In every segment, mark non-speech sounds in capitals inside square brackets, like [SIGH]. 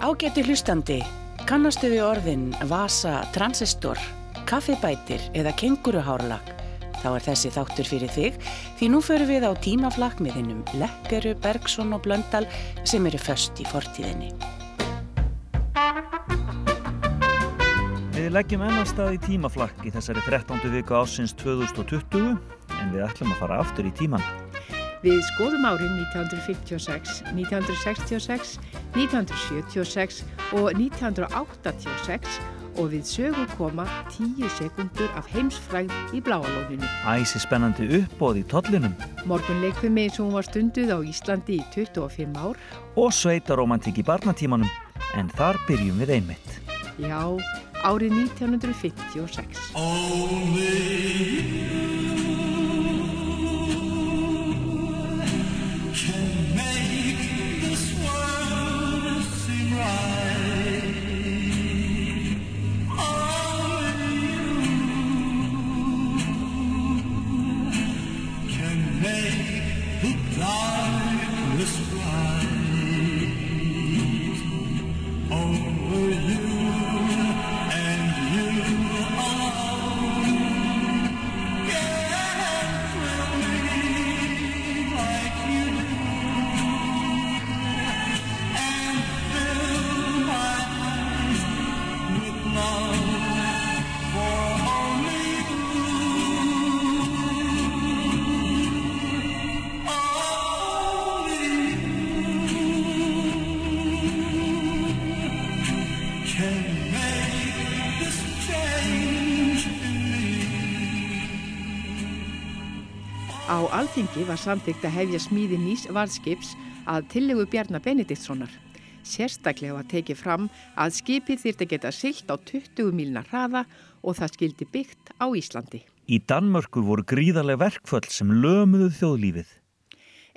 Ágæti hlustandi, kannastu við orðin vasa, transistor, kaffibætir eða kenguruhárlag? Þá er þessi þáttur fyrir þig því nú förum við á hinnum Lekkeru, Bergson og Blöndal sem eru föst í fortíðinni. Við leggjum ennarstað í tímaflakk í þessari 13. viku ásins 2020 en við ætlum að fara aftur í tíman. Við skoðum árin 1956, 1966, 1976 og 1986 og við sögum koma 10 sekundur af heimsfræð í bláalóninu. Æsi spennandi uppbóð í tollinum. Morgunleikfumi eins og hún var stunduð á Íslandi í 25 ár. Og sveitaromantik í barnatímanum, en þar byrjum við einmitt. Já, árið 1956. Only Alþingi var samþygt að hefja smíði nýs varðskips að tillegu Bjarnar Benediktssonar. Sérstaklega var tekið fram að skipið þýrt að geta silt á 20 milna hraða og það skildi byggt á Íslandi. Í Danmörku voru gríðarlega verkföll sem lömuðu þjóðlífið.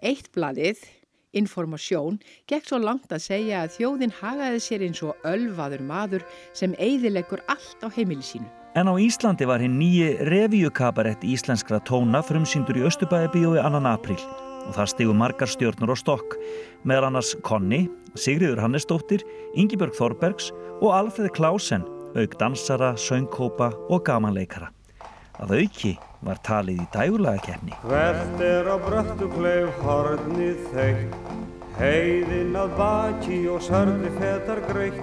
Eitt bladið, Informasjón, gekk svo langt að segja að þjóðin hagaði sér eins og ölvaður maður sem eigðilegur allt á heimili sínu. En á Íslandi var hinn nýji revíukabarett íslenskra tóna frumsýndur í Östubæðibíói annan april og það stigu margar stjórnur og stokk meðal annars Konni, Sigriður Hannesdóttir, Yngibjörg Þorbergs og Alfred Klausen, auk dansara, söngkópa og gamanleikara. Að auki var talið í dægulega kefni. Hvert er á bröttu kleif hornið þeitt, heiðin að baki og sörli fetar greitt.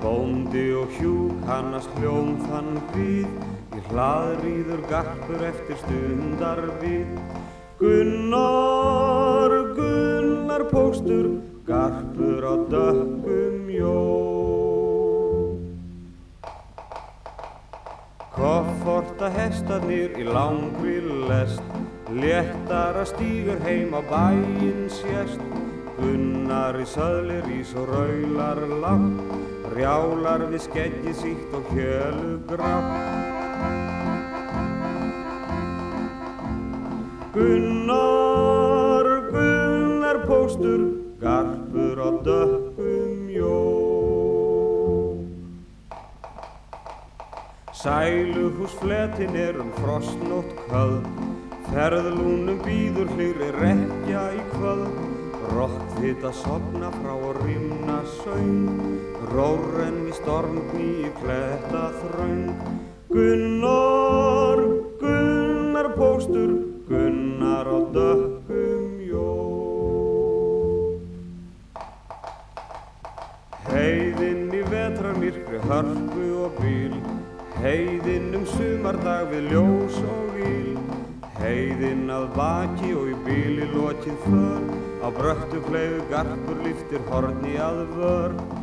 Bóndi og hjúk hannast hljóm þann við Í hlaðrýður garpur eftir stundar við Gunnar, Gunnar póstur Garpur á dökkum jó Kofforta hestarnir í langri lest. Léttara stýgur heim á bæinn sérst Gunnar í söðlir ís og raular látt Rjálar við skeggi sítt og hjölu grátt. Gunnar, Gunnar póstur Garpur á dökkum Sæluhúsfletin er um frostnótt kvöld Ferðlúnum býður hlýri rekja í kvöld. Rokk þitt að sopna frá og rimna söng. Róren í stormni í kletta þröng Gunnar, Gunnar póstur sumardag við ljós og íl Heiðinn að baki og í bíli lokið för. Á bröttu kleiðu garpur liftir horni að vörn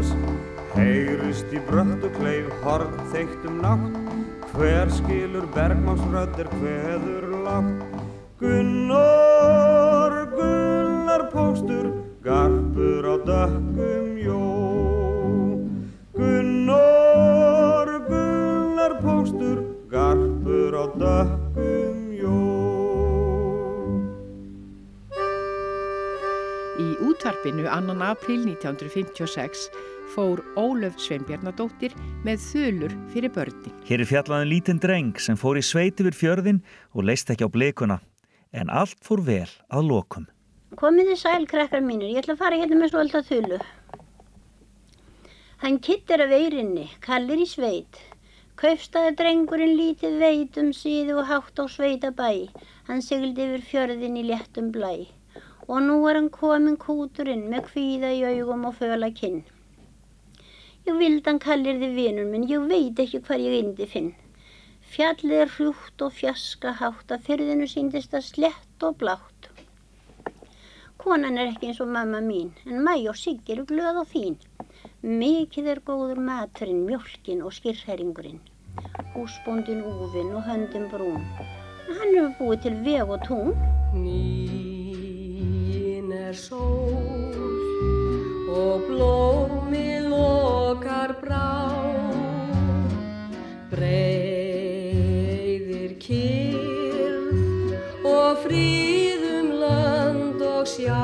og manns Heyrust í bröttu kleif horn þeittum nátt. Hver skilur bergmánsrödd er hveður látt Gunnar, 2. april 1956 fór Ólöf Sveinbjarnadóttir með þulur fyrir börni. Hér er fjallaðin um lítinn dreng sem fór í sveiti fyrir fjörðin og leist ekki á bleikuna. En allt fór vel að lokum. Komið þið sæl krakkar mínur, ég ætla að fara hérna með svolta þulu. Hann kittir af eyrinni, kallir í sveit. Kaufstaði drengurinn lítið veitum síðu og hátt á sveita bæ. Hann sigildi yfir fjörðin í léttum blæi. Og nú er hann komin kúturinn með kvíða í augum og föla kinn. Ég vildan kallir þið vinur minn, ég veit ekki hvar ég indi finn. Fjallið er hrjútt og fjaska hátt að fyrðinu síndist að slett og blátt. Konan er ekki eins og mamma mín, en mæ og Sigg eru glöð og fín. Mikið er góður maturinn, mjölkin og skirrhæringurinn. Húsbóndin úfinn og höndin brún. Hann hefur búið til veg og tún. Er sól og blómið lokar brá. Breyðir kyrð og fríðum lönd og sjá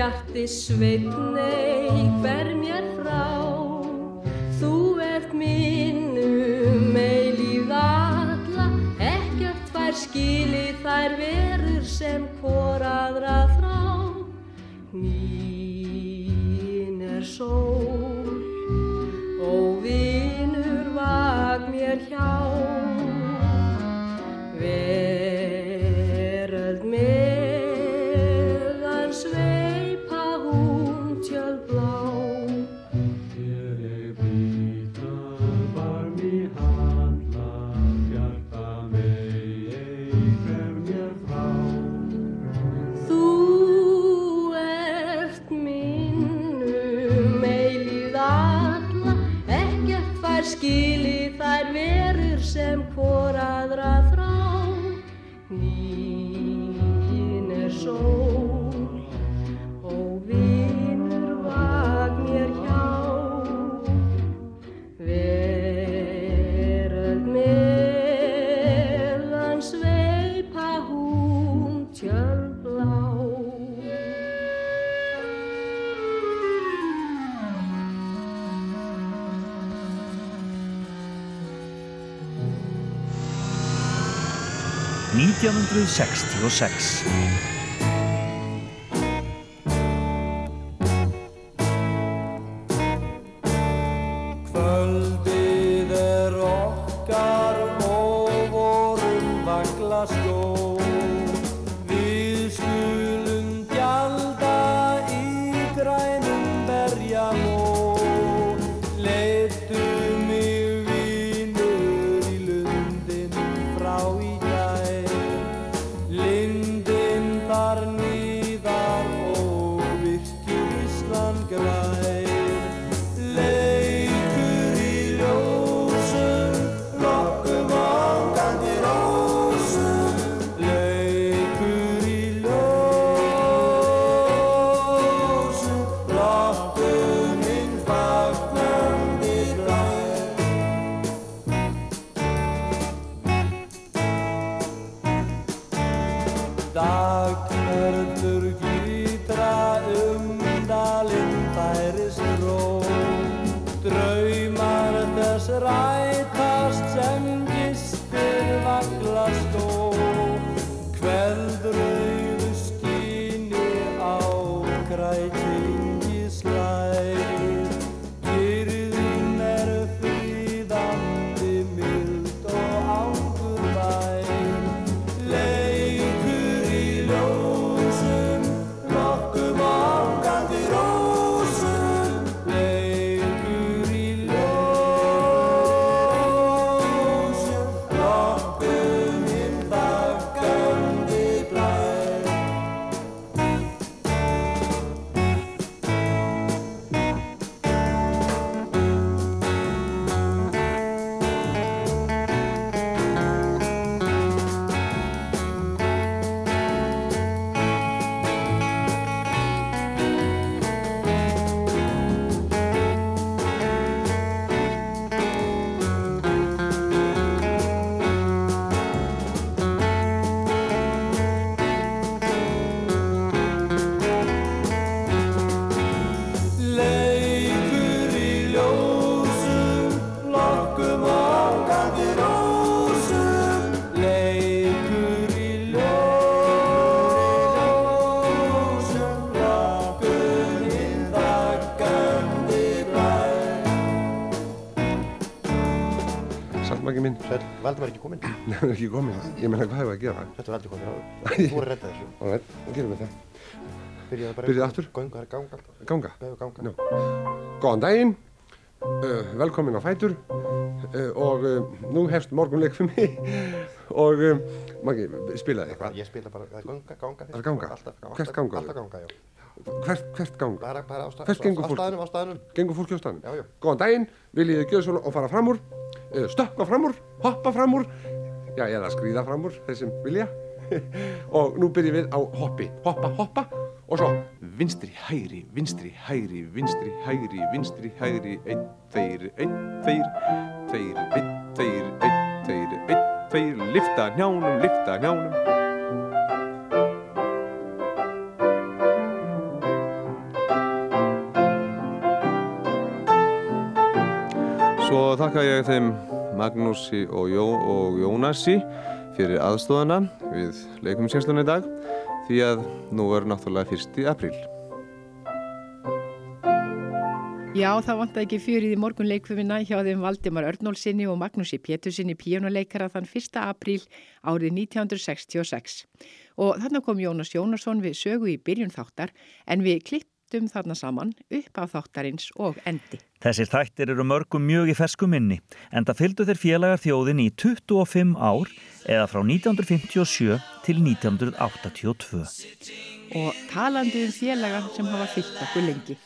bjarti sveitnei hver mér frá. Þú ert minnum eilíð alla ekkert fær skili þær verur sem hvoraðra þrá. Mín er sól 1966 Svell, Valdimar er ekki kominn. [LAUGHS] Nei, hann er ekki komin. Ég menna, hvað hefur að gera? Þetta Valdi kominn. [LAUGHS] Þú voru að redda þessu. All right, þá gerum við það. Byrjaðu bara. Byrjaðu aftur. Ganga, það ganga. Ganga. Bæðu ganga. Já. Góðan daginn, uh, velkomin á Fætur uh, og uh, nú hefst morgunleik fyrir mig [LAUGHS] og um, Maggi, spilaði eitthvað? Ég spila bara, það er ganga, ganga. Það er ganga? Alltaf, Hvert ganga Alltaf ganga, já. Hvert, hvert ganga? Bara, bara á, stað, Hvert gengur á á fólki á staðnum? Já, já. Góðan daginn, viljið þið gjöða svona og fara fram úr, uh, stökkva fram úr, hoppa fram úr, já, eða skrýða fram úr, þeir sem vilja. [LAUGHS] og nú byrjum við á hoppi, hoppa, hoppa og svo vinstri, hægri, vinstri, hægri, vinstri, hægri, vinstri, hægri, einn, tveir, einn, tveir, tveir, einn, tveir, einn, tveir, einn, tveir, lifta njánum, lifta njánum. Svo þakka ég þeim Magnúsi og, Jó, og Jónasi fyrir aðstofana við leikumsynslunni í dag því að nú er náttúrulega 1. apríl. Já, það vantaði ekki fjörið í morgun leikfumina hjá þeim Valdimar Örnólfsinni og Magnúsi Pétursinni píjónuleikara þann 1. apríl árið 1966. Og þarna kom Jónas Jónasson við sögu í byrjun þáttar en við klipptum þarna saman upp af þáttarins og endi. Þessir þættir eru mörgum mjög í fersku minni en það fylgdu þeir félagar þjóðin í 25 ár eða frá 1957 til 1982. Og talandi um félaga sem hafa fyllt okkur lengi.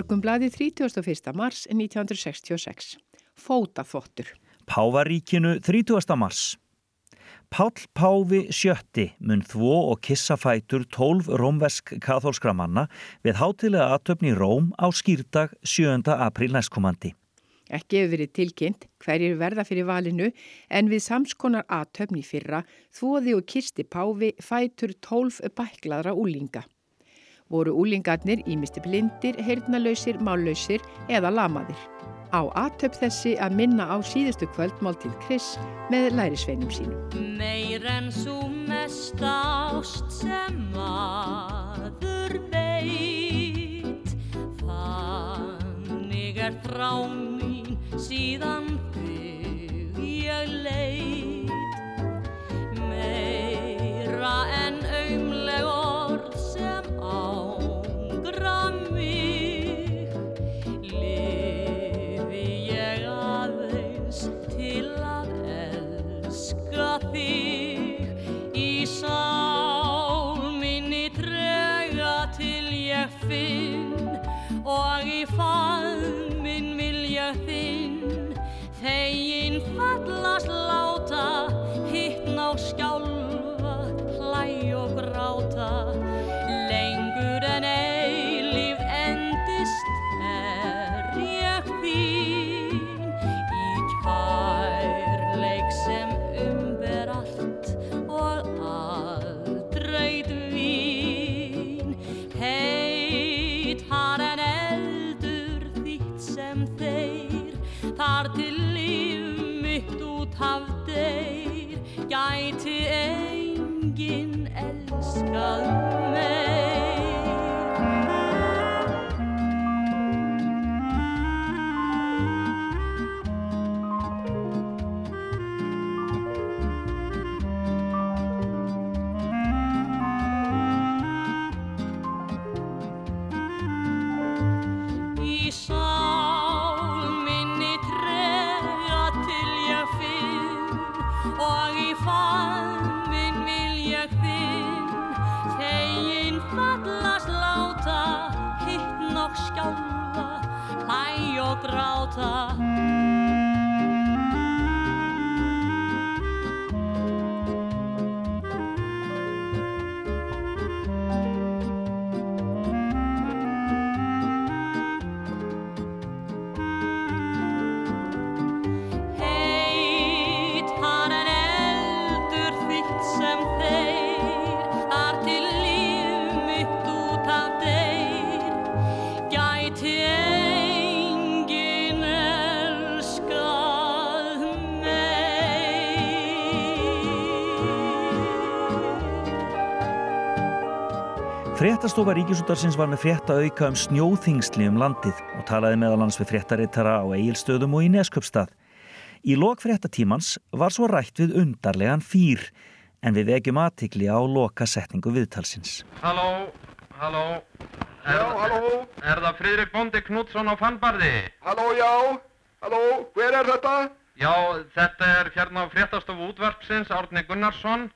Morgunblaði 31. mars 1966. Fótaþvottur. Pávaríkinu 30. mars. Páll Páfi sjötti mun þvó og kissa fætur 12 rómvesk kathólskra manna við hátilega aðtöfni í Róm á skýrdag 7. apríl næstkomandi. Ekki hefur verið tilkynnt hverjir verða fyrir valinu en við samskonar aðtöfni fyrra þvoði og kisti Páfi fætur 12 bæklaðra úlinga. Voru úlingarnir ímisti blindir, heyrnalausir, mállausir eða lamaðir. Á aðtöp þessi að minna á síðustu kvöldmáltíð Kris með lærisveinum sínum. Meir en svo mest ást sem maður veit Þannig er þrá mín síðan fyrr leit meira en sem Fréttastofa Ríkisútarsins var með frétta auka um snjóþingsli um landið og talaði meðal hans við fréttarittara á Egilstöðum og í Nesköpstað. Í lok fréttatímans var svo rætt við undarlegan fýr en við vekjum aðtikli á loka setningu viðtalsins. Halló, halló. Er, Já, halló. Er það Friðrik Bondi Knútsson á Fannbarði? Halló, já, halló, hver er þetta? Já, þetta er hérna á fréttastofu útvarpsins, Árni Gunnarsson.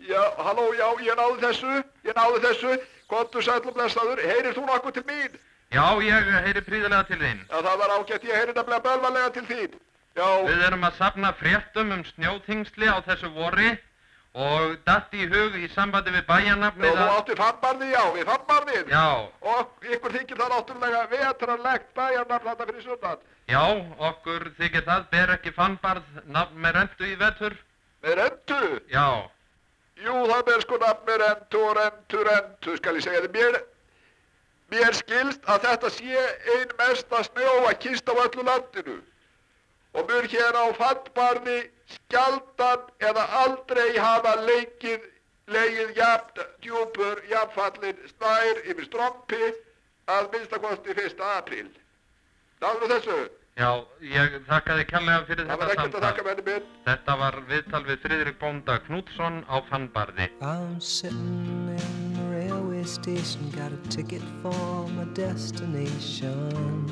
Já, halló, já, ég náði þessu, ég náði þessu, kontu sæll og blessaður, heyrir þú nokkuð til mín? Já, ég heyri príðilega til þín. Já, það var ágætt, ég heyri nefnilega bölvalega til þín. Já, Við erum að safna fréttum um snjóþingsli á þessu vori og datt í hug í sambandi við já, bæjarnafnið þú átti fannbarði, já, við fannbarðið. Já, Og ykkur þykir það náttúrulega vetrarlegt bæjarnafn þetta fyrir sunnan. já, okkur þykir það ber ekki fannbarð nafn með rentu í vetur. Með rentu? Já, Jú, það ber sko nafn með rentu og rentu, rentu, skal ég segja þið. Mér, mér skilst að þetta sé ein mesta snjóa kist á öllu landinu. Og mér hér á fannbarði skjaldan eða aldrei hafa leikið, leigið jafn djúpur, jafnfallin snær yfir strompi að minnstakosti 1. apríl. Náður þessu? Já, ég þakka þið kærlega fyrir Það var þetta ekkert að samtal. þakka menni minn. Þetta var viðtal við Friðrik Bónda Knútsson á Fannbarði. I'm sitting in the railway station, got a ticket for my destination.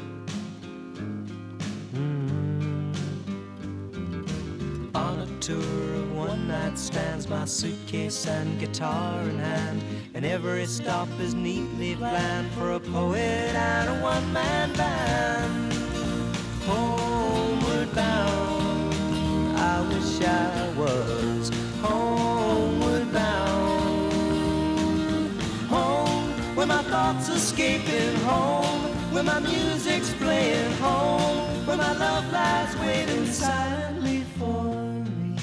Mm. On a tour of one night stands, my suitcase and guitar in hand, and every stop is neatly planned for a poet and a one man band. Homeward bound, I wish I was homeward bound. Home, where my thoughts escaping home, where my music's playing home, where my love lies waiting silently for me.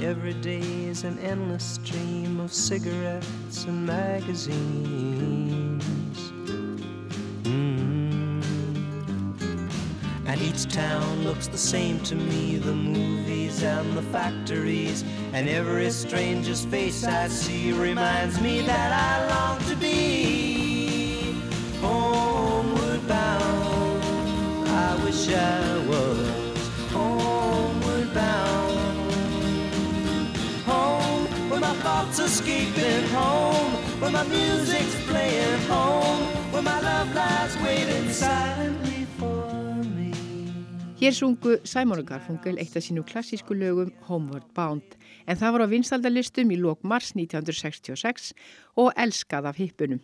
Every day is an endless stream of cigarettes and magazines. Mm. And each town looks the same to me the movies and the factories. And every stranger's face I see reminds me that I long to be homeward bound. I wish I was homeward bound. Home, where my thoughts are escaping, home, where my music's playing, home, where my love lies waiting silent. Hér sungu Simon Garfunkel eitt af sínu klassísku lögum Homeward Bound en það var á vinstaldalistum í lók mars 1966 og elskað af hippunum.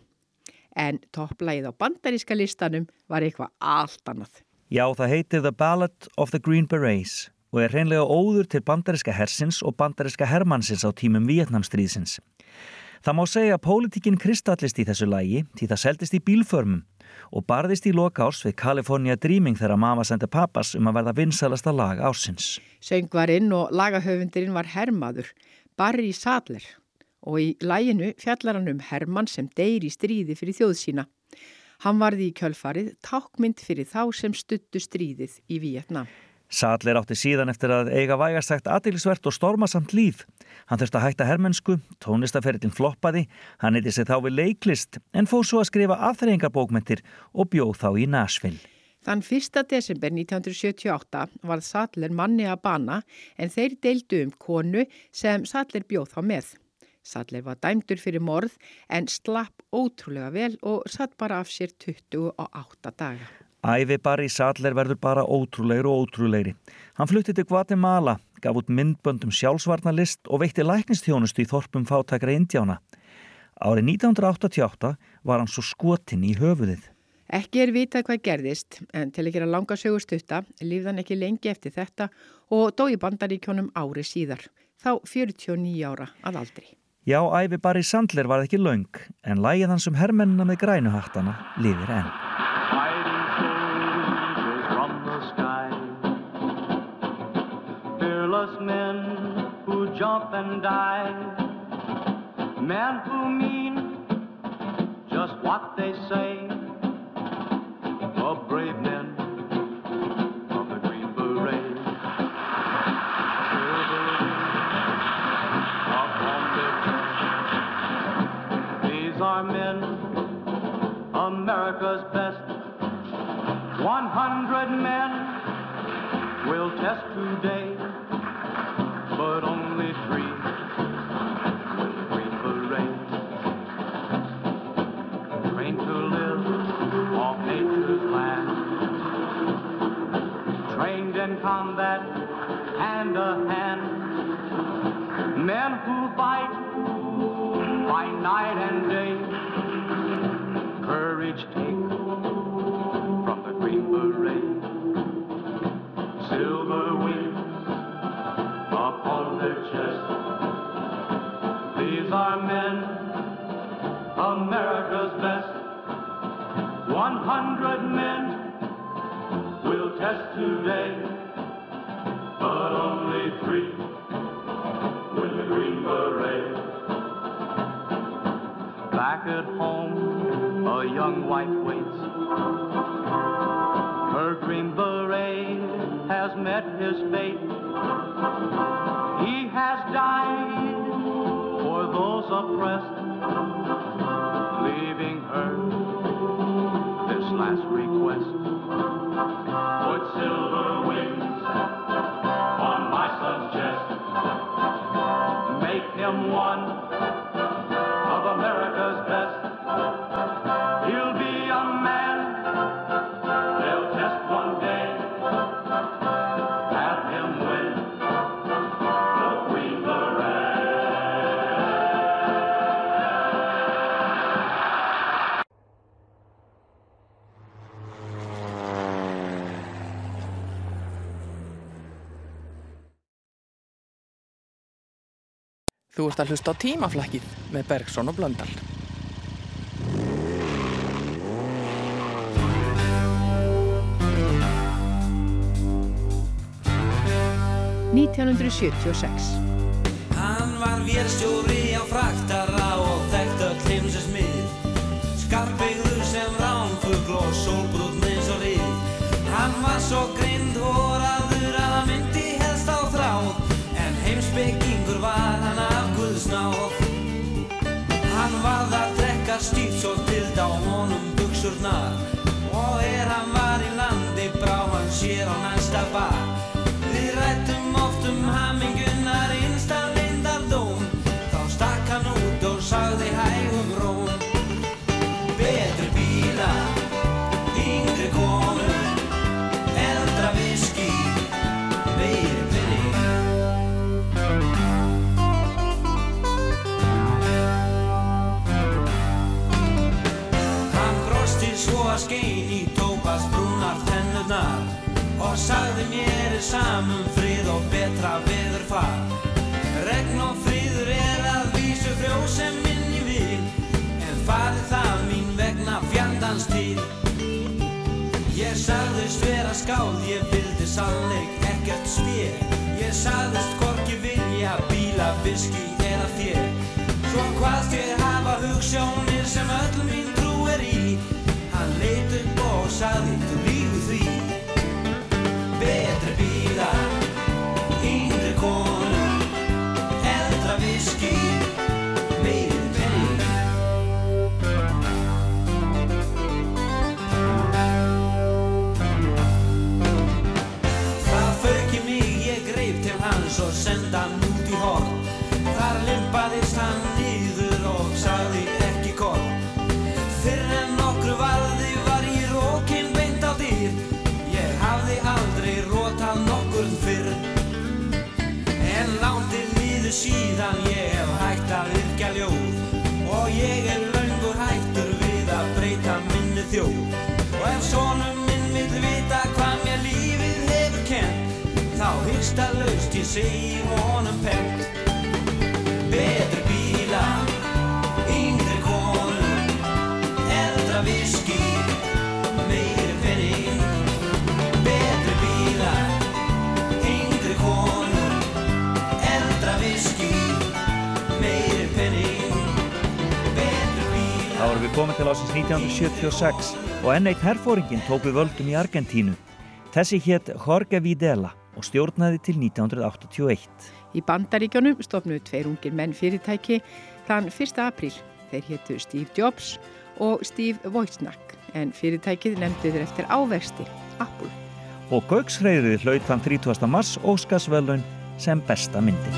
En topplægið á bandaríska listanum var eitthvað allt annað. Já, það heitir The Ballad of the Green Berets og er hreinlega óður til bandaríska hersins og bandaríska hermannsins á tímum Vietnamstríðsins. Það má segja að pólitíkinn kristallist í þessu lægi því það seldist í bílförmum og barðist í loka árs við California Dreaming þegar mamma sendi pappas um að verða vinsalasta lag ársins. Söngvarinn og lagahöfundurinn var Hermaður, Barry Sadler og í læginu fjallar hann um Hermann sem deyri í stríði fyrir þjóð sína. Hann varði í kjölfarið tákmynd fyrir þá sem stuttu stríðið í Vietnam. Sadler átti síðan eftir að eiga vægastækt aðeinsvert og stormasamt líf. Hann þurfti að hætta hermennsku, tónlistaferðin floppaði, hann heiti sig þá við leiklist en fór svo að skrifa aðþreyingarbókmentir og bjóð þá í Nashville. Þann 1. desember 1978 var Sadler manni að bana en þeir deildu um konu sem Sadler bjóð þá með. Sadler var dæmdur fyrir morð en slapp ótrúlega vel og satt bara af sér 28 daga. Ævi Barry Sadler verður bara ótrúlegri og ótrúlegri. Hann flutti til Guatemala, gaf út myndböndum sjálfsvarnalist og veitti læknistjónustu í þorpum fátækra indjána. Árið 1988 var hann svo skotin í höfuðið. Ekki er vitað hvað gerðist en til að gera langa sögustutta lífði hann ekki lengi eftir þetta og dó í bandaríkjónum ári síðar, þá 49 ára að aldri. Já, æfi Barry Sandler var ekki laung en lægið hans um hermennina með grænuhattana lifir enn. And die. Men who mean just what they say. The brave men of the Green Beret. These are men, America's best. One hundred men will test today, but only three. Trained to live off nature's land, trained in combat hand to hand. Men who fight by night and day, courage take from the Green Beret. These are men, America's best. One hundred men will test today, but only three will the Green Beret. Back at home, a young wife waits. Her green beret has met his fate. He has died for those oppressed, leaving her this last request. Put silver wings Þú ert að hlusta á tímaflækið með Bergson og Blöndal. – 1976 Hann var vélstjóri drekka stíft svo tild á honum buksurnar Og er hann var í landi brá hann sér á næsta bar og sagði mér er samum frið og betra veður far. Regn og friður er að vísu frjó sem minni vil, en farið það mín vegna fjandans til. Ég sagðist vera skáld, ég vildi sannleik ekkert spér. Ég sagðist hvorki vilja bíla, viski eða þér. Svo hvaðst ég hafa hugssjónir sem öll mín trú er í. Hann leit upp og sagði, ég segi honum pent. Betri bíla, yngri konur, eldra viski, meiri penning. Betri bíla, yngri konur, eldra viski, meiri penning. Þá erum við komið til ásins 1976 og enn eitt herfóringin tók við völdum í Argentínu. Þessi hétt Jorge Videla og stjórnaði til 1981. Í bandaríkjónum stofnuðu tveir ungir menn fyrirtæki þann 1. apríl. Þeir héttu Steve Jobs og Steve Wozniak en fyrirtækið nefndi þeir eftir ávexti, Apple. Og Gauksreyðrið hlaut þann 30. mars Óskarsvelun sem besta myndi.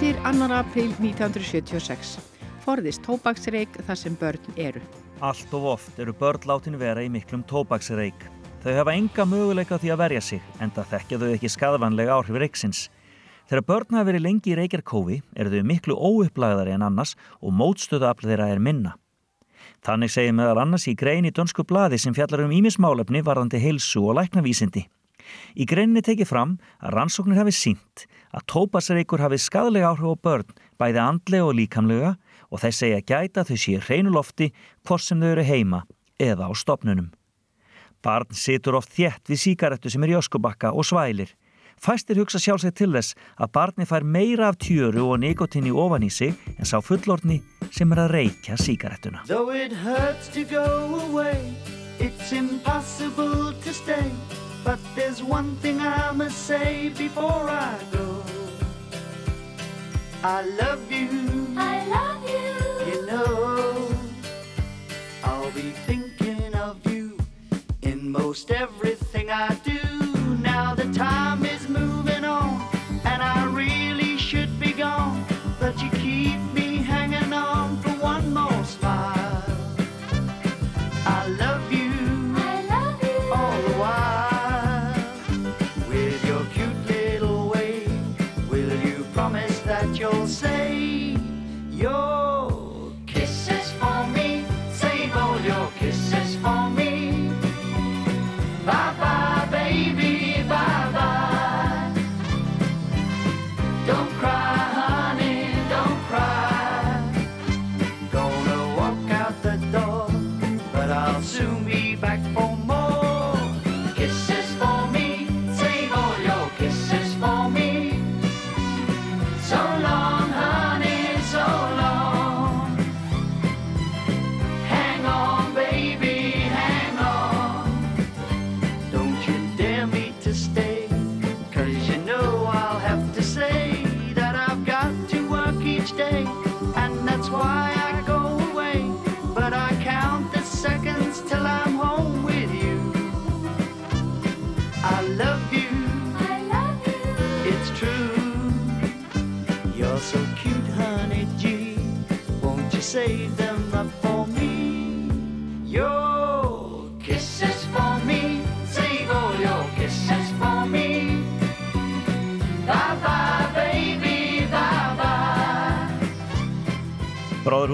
Vísir 2. apríl 1976. Forðist tóbaksreik þar sem börn eru. Allt of oft eru börn látin vera í miklum tóbaksreik. Þau hafa enga möguleika á því að verja sig, en það þekkja þau ekki skadvanlega áhrif reiksins. Þegar börn hafa verið lengi í reykjarkófi eru þau miklu óupplagðari en annars og mótstöðuafl þeirra er minna. Þannig segir meðal annars í grein í Dönsku bladi sem fjallar um ímismálefni varðandi heilsu og læknavísindi. Í greinni tekið fram að rannsóknir hafi sínt að tópasreikur hafi skadalega áhrif á börn bæði andlega og líkamlega og þeir segja gæta þau séu hreinu lofti hvort sem þau eru heima eða á stopnunum. Barn situr oft þétt við síkarettu sem er í öskubakka og svælir. Fæstir hugsa sjálfsagt til þess að barni fær meira af tjöru og nikotinni ofan í sig en sá fullorðni sem er að reykja síkarettuna. Though it hurts to go away, it's impossible to stay. But there's one thing I must say before I go. I love you. I love you. You know, I'll be thinking of you in most everything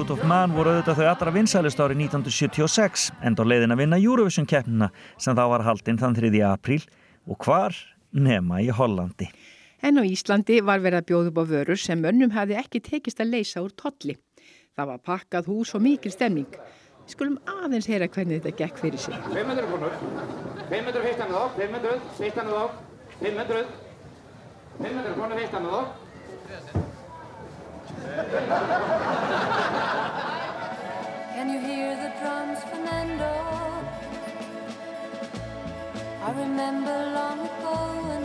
Brotherhood of Man voru auðvitað þau allra vinsælust árið 1976 enda á leiðin að vinna Eurovision keppnina sem þá var haldinn þann 3. apríl og hvar nema í Hollandi. En á Íslandi var verið að bjóða upp á vörur sem önnum hefði ekki tekist að leysa úr tolli. Það var pakkað hús og mikil stemning. Við skulum aðeins heyra hvernig þetta gekk fyrir sig. 500 krónur 500 fyrst hann þá 500 fyrst hann þá 500 500 krónur fyrst hann þá Can you hear the drums, Fernando? I remember long ago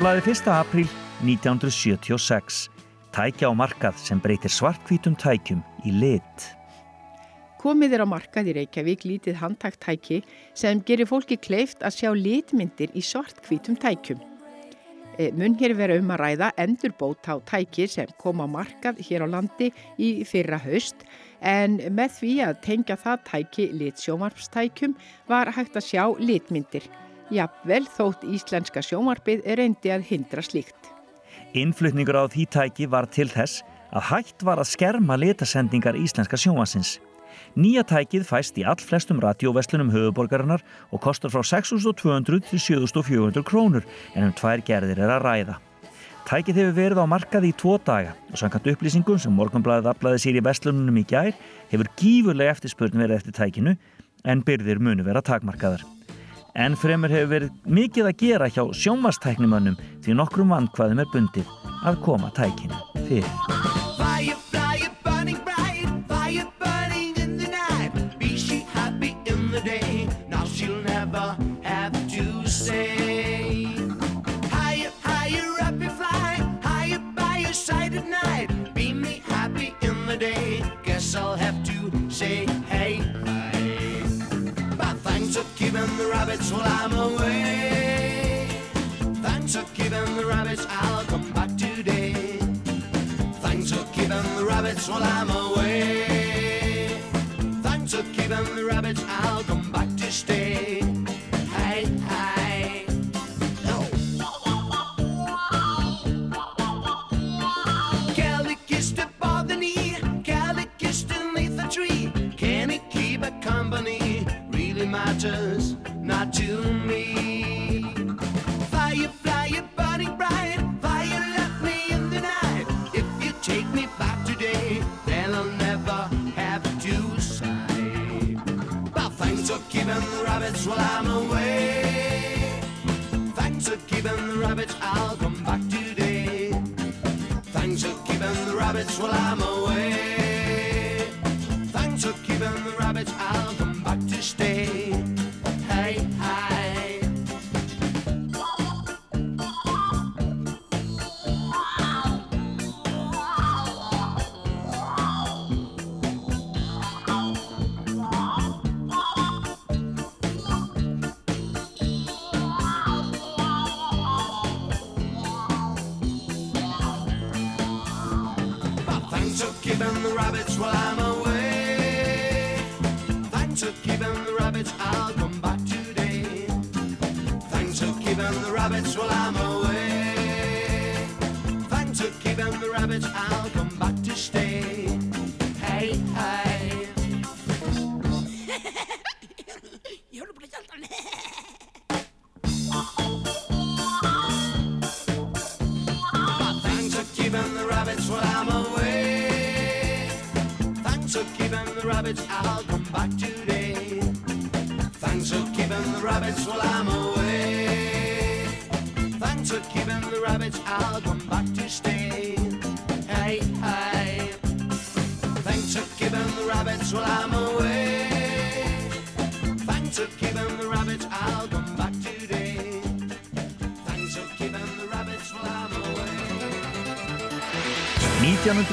Morgunblæði 1. apríl 1976. Tækja á markað sem breytir svartkvítum tækjum í lit. Komið er á markað í Reykjavík lítið handtakt tæki sem gerir fólki kleift að sjá litmyndir í svartkvítum tækjum. E, mun hér vera um að ræða endurbót á tæki sem kom á markað hér á landi í fyrra haust en með því að tengja það tæki litsjómarpstækjum var hægt að sjá litmyndir. Jafnvel þótt íslenska sjómarpið reyndi að hindra slíkt. Innflutningur á því tæki var til þess að hægt var að skerma litasendingar íslenska sjónvansins. Nýja tækið fæst í all flestum radioveslunum höfuborgarinnar og kostar frá 6.200 til 7.400 krónur en um tvær gerðir er að ræða. Tækið hefur verið á markaði í tvo daga og samkvæmt upplýsingum sem morgunblæðið aflaði sér í vestlunum í gær hefur gífurlega eftirspurn verið eftir tækinu en byrðir munu vera takmarkaðar. En fremur hefur verið mikið að gera hjá sjómastæknimönnum því nokkrum vandkvæðum er bundið að koma tækinu fyrir. Keeping the rabbits while I'm away. Thanks for keeping the rabbits, I'll come back today. Thanks for keeping the rabbits while I'm away. Thanks for keeping the rabbits, I'll come the rabbits while I'm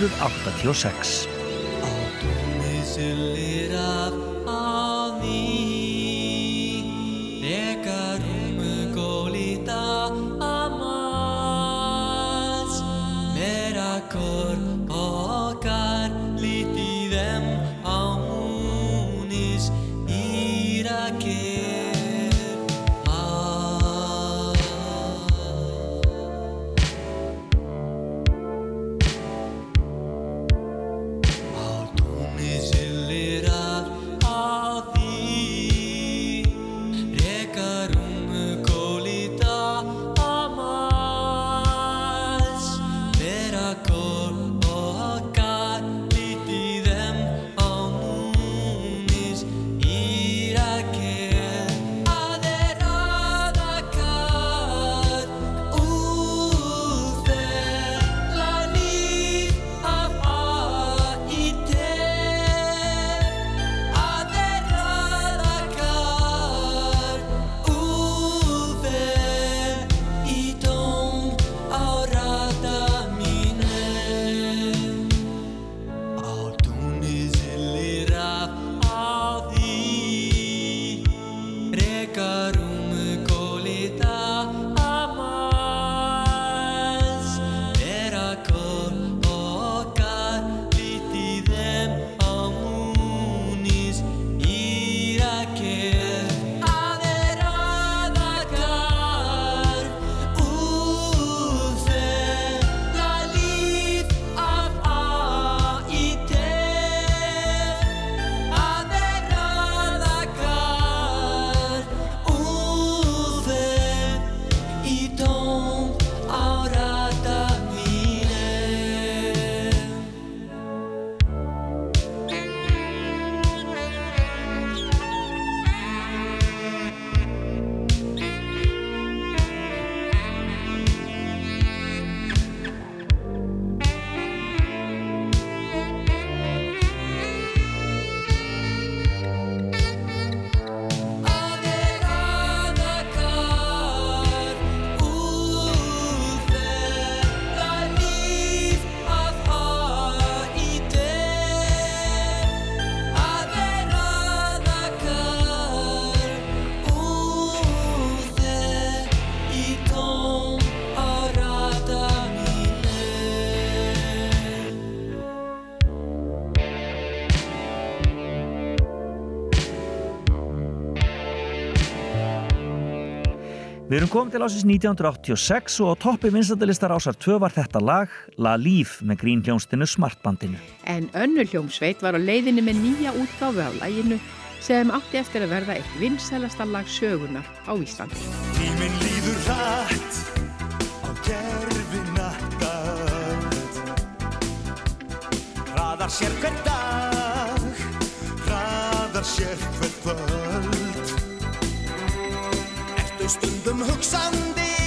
1986 Við erum komið til ásins 1986 og á toppi vinstandalistar ásar 2 var þetta lag La Líf með grín hljónstinu Smartbandinu. En önnur hljómsveit var á leiðinni með nýja útgáfu af læginu sem átti eftir að verða eitt vinsælasta lag sögunar á Íslandi. Tíminn líður hratt á gerfi nattat Hraðar sér hver dag, hraðar sér hver kvöld Ertu stundum hugsandi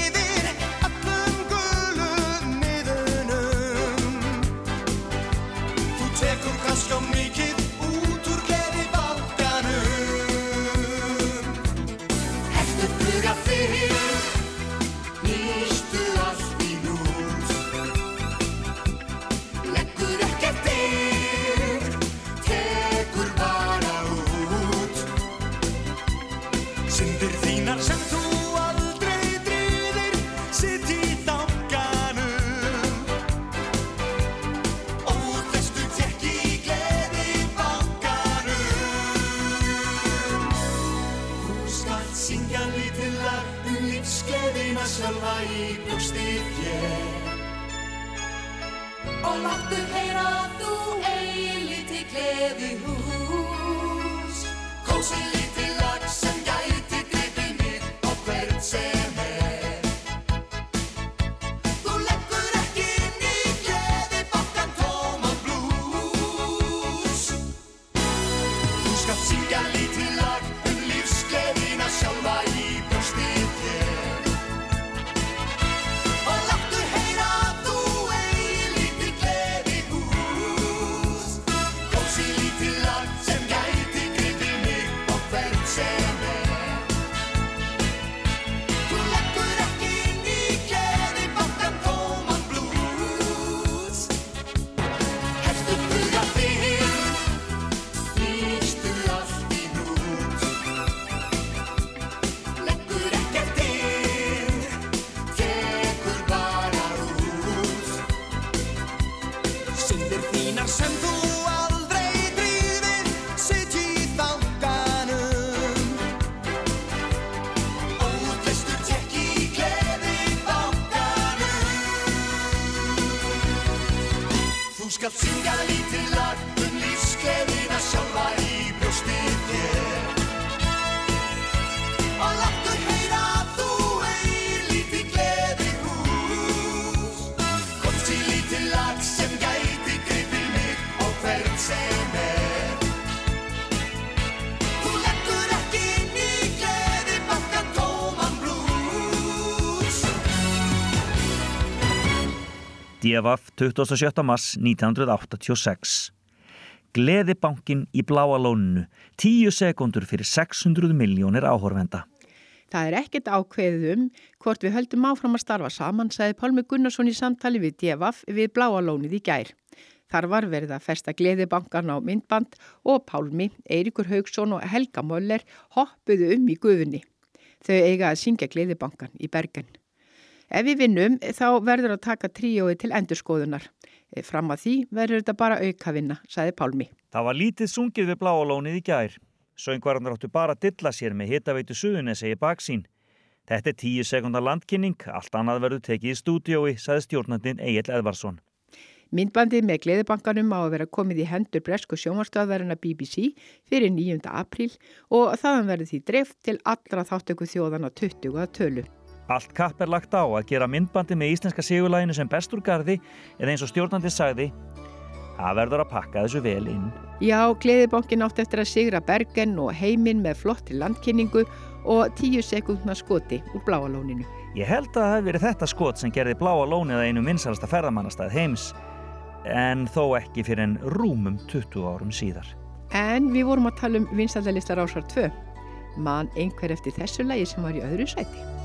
DFF 27. mars 1986. Gleðibankin í bláa lóninu, 10 sekundur fyrir 600 miljónir áhorfenda. Það er ekkert ákveðið um hvort við höldum áfram að starfa saman, sagði Pálmi Gunnarsson í samtali við DFF við bláa lónið í gær. Þar var verið að festa gleðibankan á myndband og Pálmi, Eirikur Haugsson og Helga Möller hoppuðu um í gufunni. Þau eiga að syngja gleðibankan í Bergen. Ef við vinnum þá verður að taka tríói til endurskoðunar. Fram að því verður þetta bara aukavinna, sagði Pálmi. Það var lítið sungið við bláa lónið í gær. Söngvararnar áttu bara að dilla sér með hitaveitu suðunesi í baksín. Þetta er 10 sekundar landkynning, allt annað verður tekið í stúdiói, sagði stjórnandin Egil Edvarsson. Myndbandið með gleðibankanum á að vera komið í hendur bresku sjónvarstöðverðina BBC fyrir 9. apríl og þaðan verður því dreift til allra þáttöku þjóðana 20 að tölu. Allt kapp er lagt á að gera myndbandi með íslenska sigurlæginu sem best úr gardi eða eins og stjórnandi sagði Það verður að pakka þessu vel inn. Já, gleðibankin átti eftir að sigra Bergen og heiminn með flotti landkynningu og 10 sekundna skoti úr bláalóninu. Ég held að það hefði verið þetta skot sem gerði bláa lónið að einu vinsalasta ferðamannastæð heims en þó ekki fyrir en rúmum 20 árum síðar. En við vorum að tala um vinstaldalistar ásvar 2. Man einhver eftir þessu lagi sem var í öðru sæti.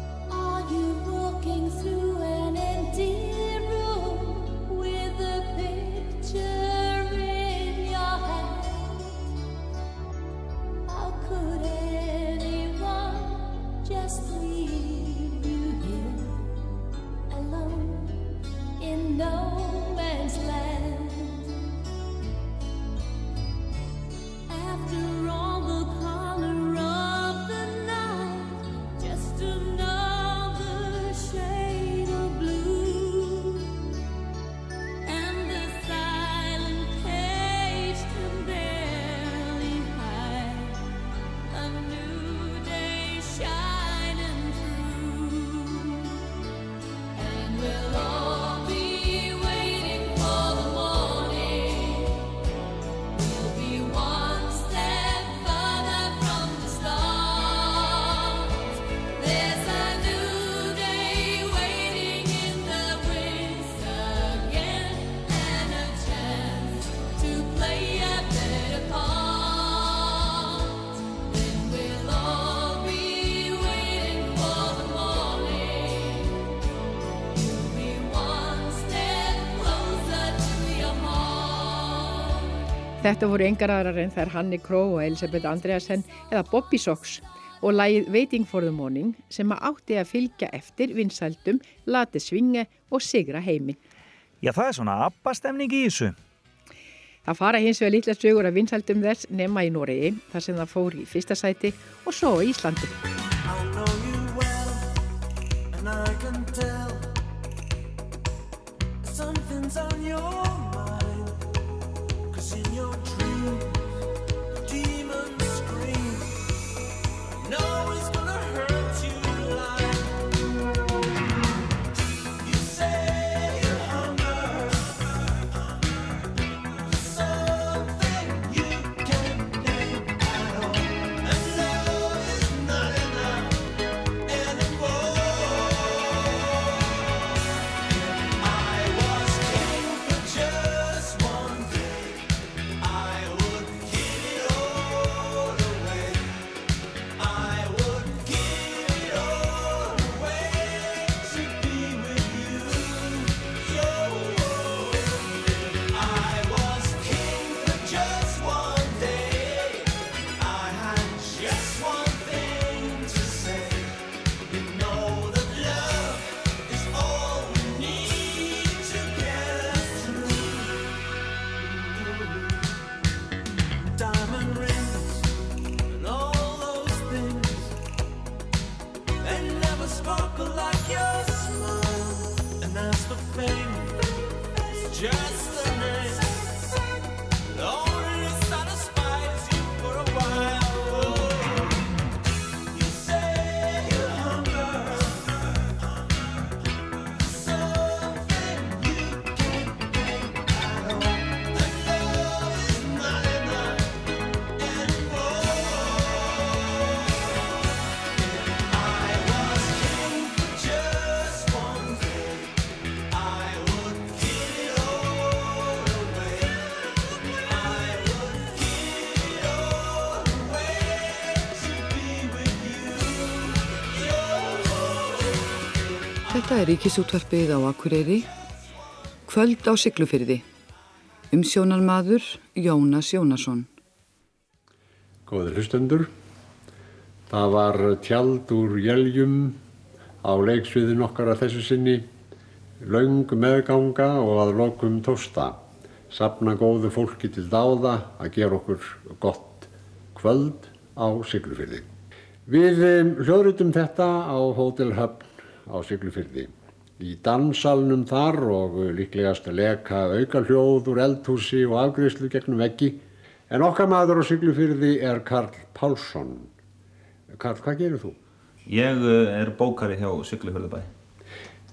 Þetta voru engar aðrar en þær Hanni Kró og Elisabeth Andreasen eða Bobby Sox og lagið Waiting for the Morning sem að átti að fylgja eftir vinsældum, lati svinge og sigra heimi. Já, það er svona abbastemning í þessu. Það fara hins vegar lítla sögur af vinsældum þess nema í Noregi þar sem það fór í fyrsta sæti og svo know you well, something's on your Þetta er ríkisútvarpið á Akureyri, kvöld á Siglufyrði, umsjónarmaður Jónas Jónasson. Góðir hlustendur, það var tjald úr jæljum á leiksviðin okkar að þessu sinni, laung meðganga og að lokum tósta, sapna góðu fólki til dáða að gera okkur gott kvöld á Siglufyrði. Við um, hljóðrutum þetta á Hotel Höfn á Siglufyrði. Í dansalnum þar og líklegast að leka auka hljóð úr eldhúsi og afgriðslu gegnum veggi En okkar maður á Siglufyrði er Karl Pálsson. Karl, hvað gerir þú? Ég uh, er bókari hjá Siglufjörðabæ.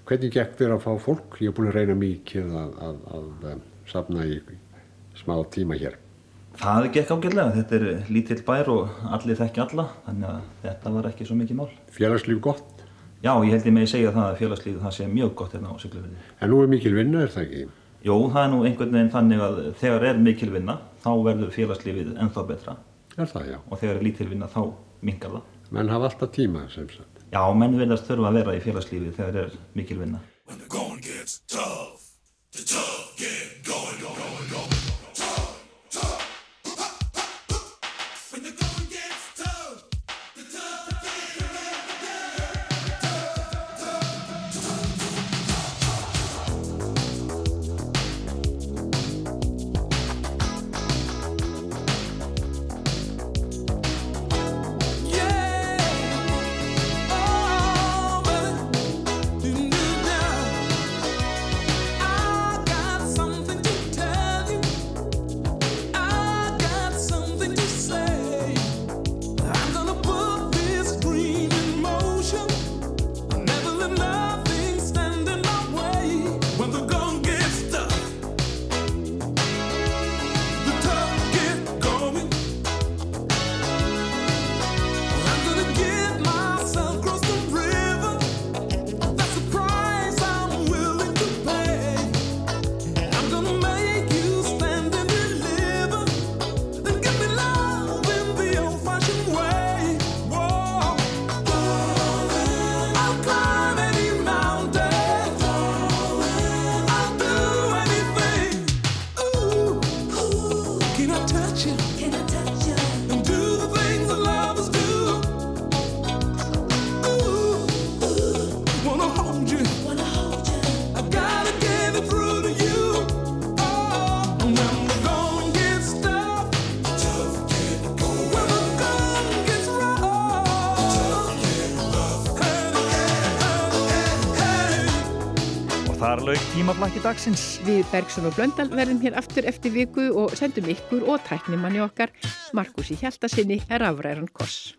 Hvernig gekk þér að fá fólk? Ég er búin að reyna mikið að, að, að, að safna í smá tíma hér. Það gekk ágætlega. Þetta er lítill bær og allir þekki alla, þannig að þetta var ekki svo mikið mál. Félagslíf gott? Já, ég held ég með að segja það að félagslíf það sé mjög gott hérna á Siglufjörði. En nú er mikil vinna, er það ekki? Jó, það er nú einhvern veginn þannig að þegar er mikil vinna, þá verður félagslífið ennþá betra. Er það, já. Og þegar er lítil vinna, þá mingar það. Menn hafa alltaf tíma, sem sagt. Já, menn verðast þurfa að vera í félagslífið þegar er mikil vinna. lauk tímaflakki dagsins. Við Bergson og Blöndal verðum hér aftur eftir viku og sendum ykkur og tæknimanni okkar Markus í Hjaltasinni er afræðan Koss.